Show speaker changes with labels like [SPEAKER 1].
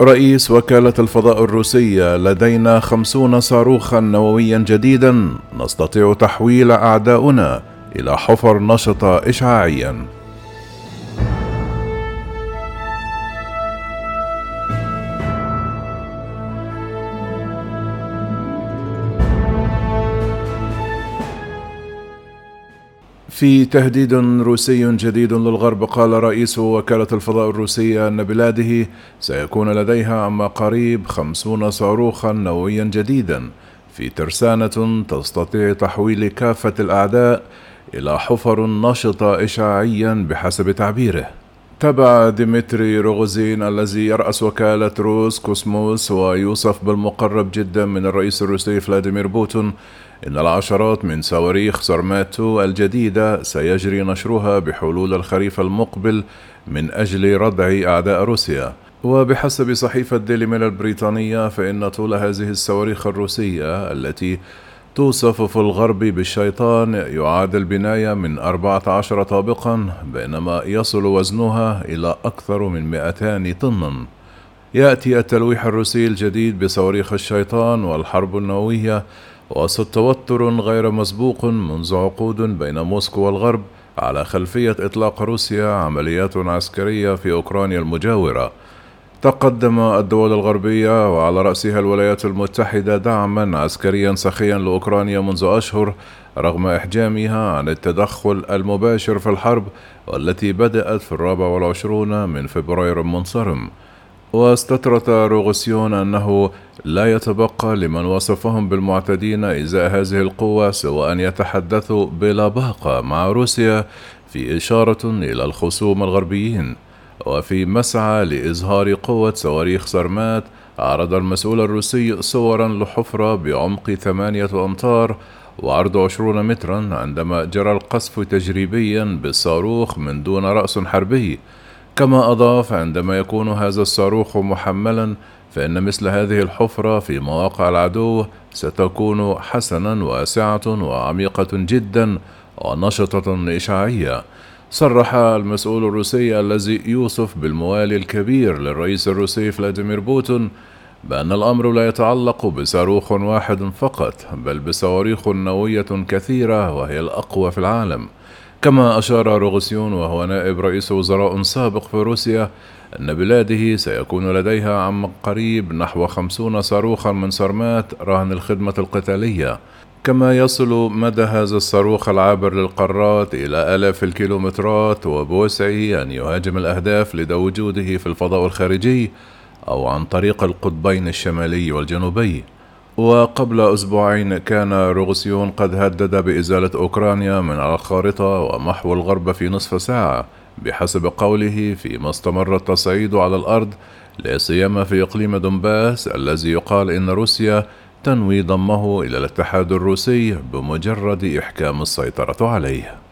[SPEAKER 1] رئيس وكالة الفضاء الروسية لدينا خمسون صاروخا نوويا جديدا نستطيع تحويل أعداؤنا إلى حفر نشطة إشعاعيا. في تهديد روسي جديد للغرب قال رئيس وكالة الفضاء الروسية أن بلاده سيكون لديها عما قريب خمسون صاروخا نوويا جديدا. في ترسانة تستطيع تحويل كافة الأعداء إلى حفر نشطة إشعاعيا بحسب تعبيره. تبع ديمتري روغوزين الذي يرأس وكالة روس كوسموس ويوصف بالمقرب جدا من الرئيس الروسي فلاديمير بوتين إن العشرات من صواريخ سارمات الجديدة سيجري نشرها بحلول الخريف المقبل من أجل ردع أعداء روسيا. وبحسب صحيفة ديلي ميل البريطانية فإن طول هذه الصواريخ الروسية التي توصف في الغرب بالشيطان يعادل بناية من 14 طابقا بينما يصل وزنها إلى أكثر من 200 طنا. يأتي التلويح الروسي الجديد بصواريخ الشيطان والحرب النووية وسط توتر غير مسبوق منذ عقود بين موسكو والغرب على خلفية إطلاق روسيا عمليات عسكرية في أوكرانيا المجاورة. تقدم الدول الغربية وعلى رأسها الولايات المتحدة دعما عسكريا سخيا لأوكرانيا منذ أشهر رغم إحجامها عن التدخل المباشر في الحرب والتي بدأت في الرابع والعشرون من فبراير المنصرم واستطرد روغسيون أنه لا يتبقى لمن وصفهم بالمعتدين إزاء هذه القوة سوى أن يتحدثوا بلا باقة مع روسيا في إشارة إلى الخصوم الغربيين. وفي مسعى لإظهار قوة صواريخ سرمات عرض المسؤول الروسي صورا لحفرة بعمق ثمانية أمتار وعرض عشرون مترا عندما جرى القصف تجريبيا بالصاروخ من دون رأس حربي. كما أضاف عندما يكون هذا الصاروخ محملا فإن مثل هذه الحفرة في مواقع العدو ستكون حسنا واسعة وعميقة جدا ونشطة إشعاعية. صرح المسؤول الروسي الذي يوصف بالموالي الكبير للرئيس الروسي فلاديمير بوتون بأن الأمر لا يتعلق بصاروخ واحد فقط بل بصواريخ نووية كثيرة وهي الأقوى في العالم. كما أشار روغسيون وهو نائب رئيس وزراء سابق في روسيا أن بلاده سيكون لديها عم قريب نحو خمسون صاروخا من سرمات رهن الخدمة القتالية. كما يصل مدى هذا الصاروخ العابر للقارات إلى آلاف الكيلومترات وبوسعه أن يهاجم الأهداف لدى وجوده في الفضاء الخارجي أو عن طريق القطبين الشمالي والجنوبي. وقبل أسبوعين كان روغسيون قد هدد بإزالة أوكرانيا من الخارطة ومحو الغرب في نصف ساعة بحسب قوله فيما استمر التصعيد على الأرض لا سيما في إقليم دونباس الذي يقال إن روسيا تنوي ضمه إلى الاتحاد الروسي بمجرد إحكام السيطرة عليه.